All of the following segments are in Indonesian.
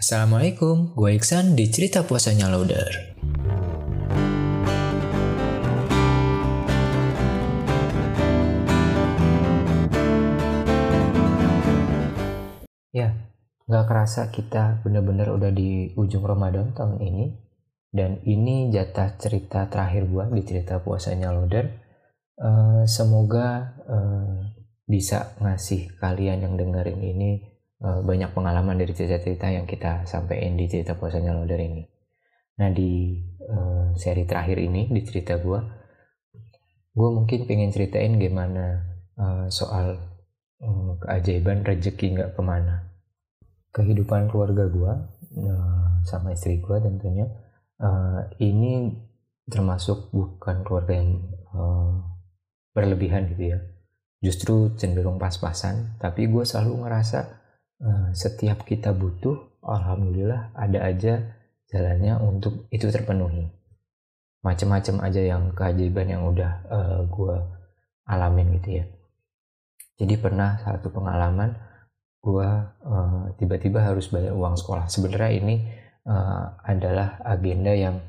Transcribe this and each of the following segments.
Assalamualaikum, gue Iksan di Cerita Puasanya Loader. Ya, nggak kerasa kita bener-bener udah di ujung Ramadan tahun ini. Dan ini jatah cerita terakhir gue di Cerita Puasanya Loader. Uh, semoga uh, bisa ngasih kalian yang dengerin ini uh, banyak pengalaman dari cerita-cerita yang kita sampaikan di cerita puasanya loader ini. Nah di uh, seri terakhir ini di cerita gue, gue mungkin pengen ceritain gimana uh, soal uh, keajaiban rezeki nggak ke mana. Kehidupan keluarga gue uh, sama istri gue tentunya uh, ini termasuk bukan keluarga yang uh, berlebihan gitu ya justru cenderung pas-pasan tapi gue selalu ngerasa setiap kita butuh alhamdulillah ada aja jalannya untuk itu terpenuhi. Macem-macem aja yang keajaiban yang udah uh, gue alamin gitu ya. Jadi pernah satu pengalaman gue uh, tiba-tiba harus bayar uang sekolah. Sebenarnya ini uh, adalah agenda yang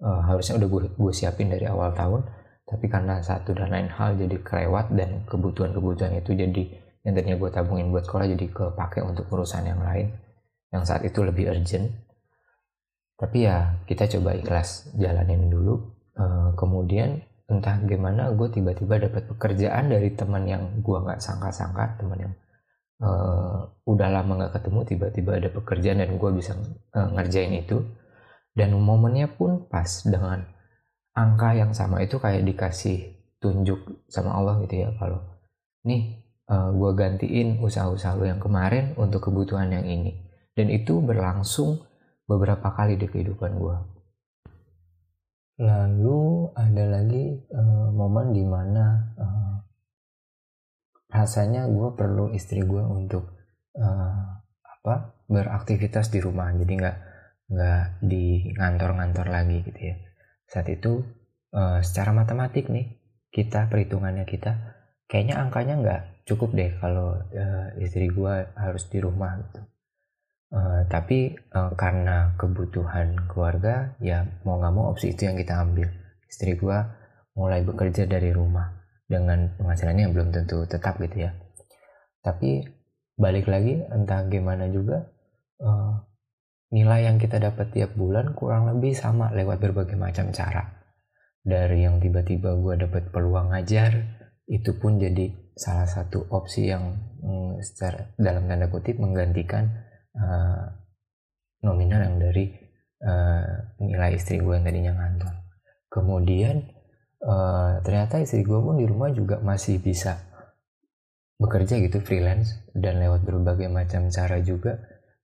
uh, harusnya udah gue siapin dari awal tahun tapi karena satu dan lain hal jadi kelewat dan kebutuhan-kebutuhan itu jadi yang tadinya gue tabungin buat sekolah jadi kepake untuk urusan yang lain. Yang saat itu lebih urgent. Tapi ya kita coba ikhlas jalanin dulu. Uh, kemudian entah gimana gue tiba-tiba dapat pekerjaan dari teman yang gue nggak sangka-sangka teman yang uh, udah lama nggak ketemu tiba-tiba ada pekerjaan dan gue bisa uh, ngerjain itu. Dan momennya pun pas dengan angka yang sama itu kayak dikasih tunjuk sama Allah gitu ya kalau nih uh, eh, gue gantiin usaha-usaha lo yang kemarin untuk kebutuhan yang ini. Dan itu berlangsung beberapa kali di kehidupan gue lalu ada lagi uh, momen di mana uh, eh, rasanya gue perlu istri gue untuk uh, apa beraktivitas di rumah. Jadi nggak nggak di ngantor-ngantor lagi gitu ya. Saat itu uh, secara matematik nih kita perhitungannya kita kayaknya angkanya nggak cukup deh kalau uh, istri gue harus di rumah gitu. Uh, tapi uh, karena kebutuhan keluarga ya mau nggak mau opsi itu yang kita ambil. Istri gue mulai bekerja dari rumah dengan penghasilannya yang belum tentu tetap gitu ya. Tapi balik lagi entah gimana juga uh, nilai yang kita dapat tiap bulan kurang lebih sama lewat berbagai macam cara. Dari yang tiba-tiba gue dapat peluang ngajar, itu pun jadi salah satu opsi yang mm, secara dalam tanda kutip menggantikan uh, nominal yang dari uh, nilai istri gue yang tadinya ngantor. Kemudian uh, ternyata istri gue pun di rumah juga masih bisa bekerja gitu freelance dan lewat berbagai macam cara juga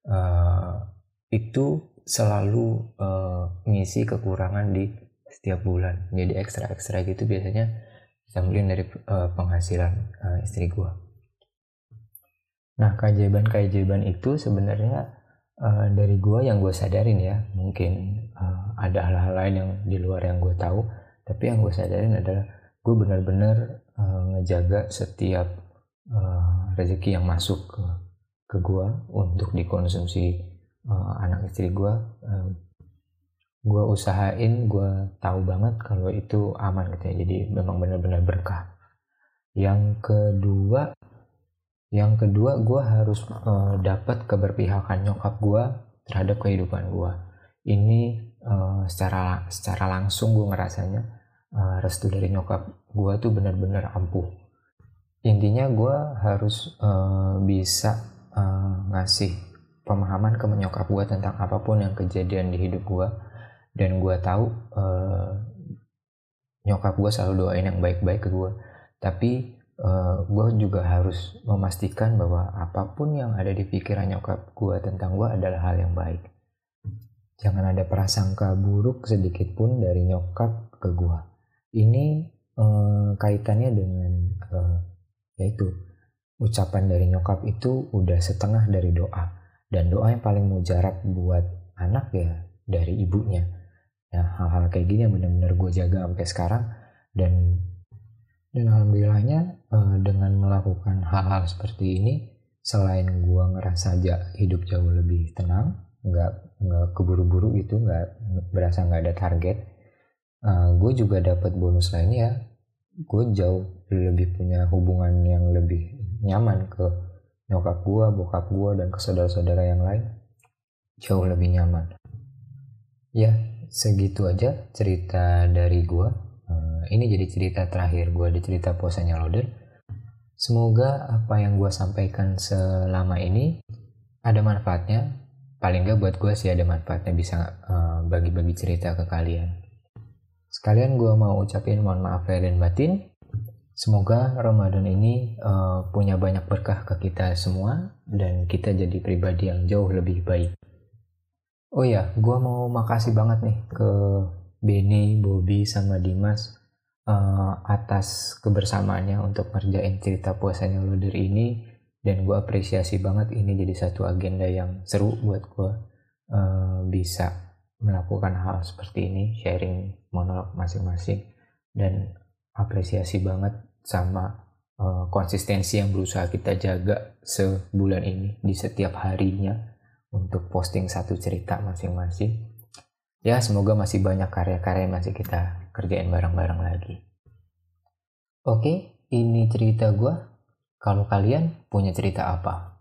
uh, itu selalu uh, ngisi kekurangan di setiap bulan jadi ekstra ekstra gitu biasanya sambilin dari uh, penghasilan uh, istri gue nah keajaiban keajaiban itu sebenarnya uh, dari gue yang gue sadarin ya. Mungkin uh, ada hal-hal lain yang di luar yang gue tahu. Tapi yang gue sadarin adalah gue benar-benar uh, ngejaga setiap uh, rezeki yang masuk ke ke gue untuk dikonsumsi uh, anak istri gue uh, gue usahain gue tahu banget kalau itu aman gitu ya. Jadi memang benar-benar berkah. Yang kedua yang kedua gue harus uh, dapat keberpihakan nyokap gue terhadap kehidupan gue ini uh, secara secara langsung gue ngerasanya uh, restu dari nyokap gue tuh benar-benar ampuh. Intinya gue harus uh, bisa uh, ngasih pemahaman ke menyokap gue tentang apa pun yang kejadian di hidup gue dan gue tahu uh, nyokap gue selalu doain yang baik-baik ke gue tapi uh, eh, gue juga harus memastikan bahwa apa pun yang ada di pikiran nyokap gue tentang gue adalah hal yang baik. Jangan ada prasangka buruk sedikit pun dari nyokap ke gue ini uh, kaitannya dengan uh, yaitu ucapan dari nyokap itu udah setengah dari doa. Dan doa yang paling mujarab buat anak ya dari ibunya ya hal-hal kayak gini yang benar-benar gue jaga sampai sekarang. Dan dan alhamdulillahnya eh, dengan melakukan hal-hal seperti ini selain gue ngerasa aja hidup jauh lebih tenang nggak nggak keburu-buru gitu nggak berasa nggak ada target eh, gue juga dapat bonus lainnya. Ya gue jauh lebih punya hubungan yang lebih nyaman ke nyokap gue bokap gue dan ke saudara-saudara yang lain. Jauh lebih nyaman. Ya segitu aja cerita dari gue uh, ini jadi cerita terakhir gue di cerita puasanya Loder semoga apa yang gue sampaikan selama ini ada manfaatnya. Paling nggak buat gue sih ada manfaatnya bisa eh, bagi-bagi cerita ke kalian. Sekalian gue mau ucapin mohon maaf lahir dan batin. Semoga Ramadan ini uh, punya banyak berkah ke kita semua dan kita jadi pribadi yang jauh lebih baik oh ya gue mau makasih banget nih ke Benny, Bobby, sama Dimas uh, atas kebersamaannya untuk ngerjain cerita puasanya Loder ini. Dan gue apresiasi banget ini jadi satu agenda yang seru buat gue uh, bisa melakukan hal seperti ini sharing monolog masing-masing. Dan apresiasi banget sama uh, konsistensi yang berusaha kita jaga sebulan ini di setiap harinya untuk posting satu cerita masing-masing. Ya semoga masih banyak karya-karya yang masih kita kerjain bareng-bareng lagi. Oke ini cerita gue kalau kalian punya cerita apa?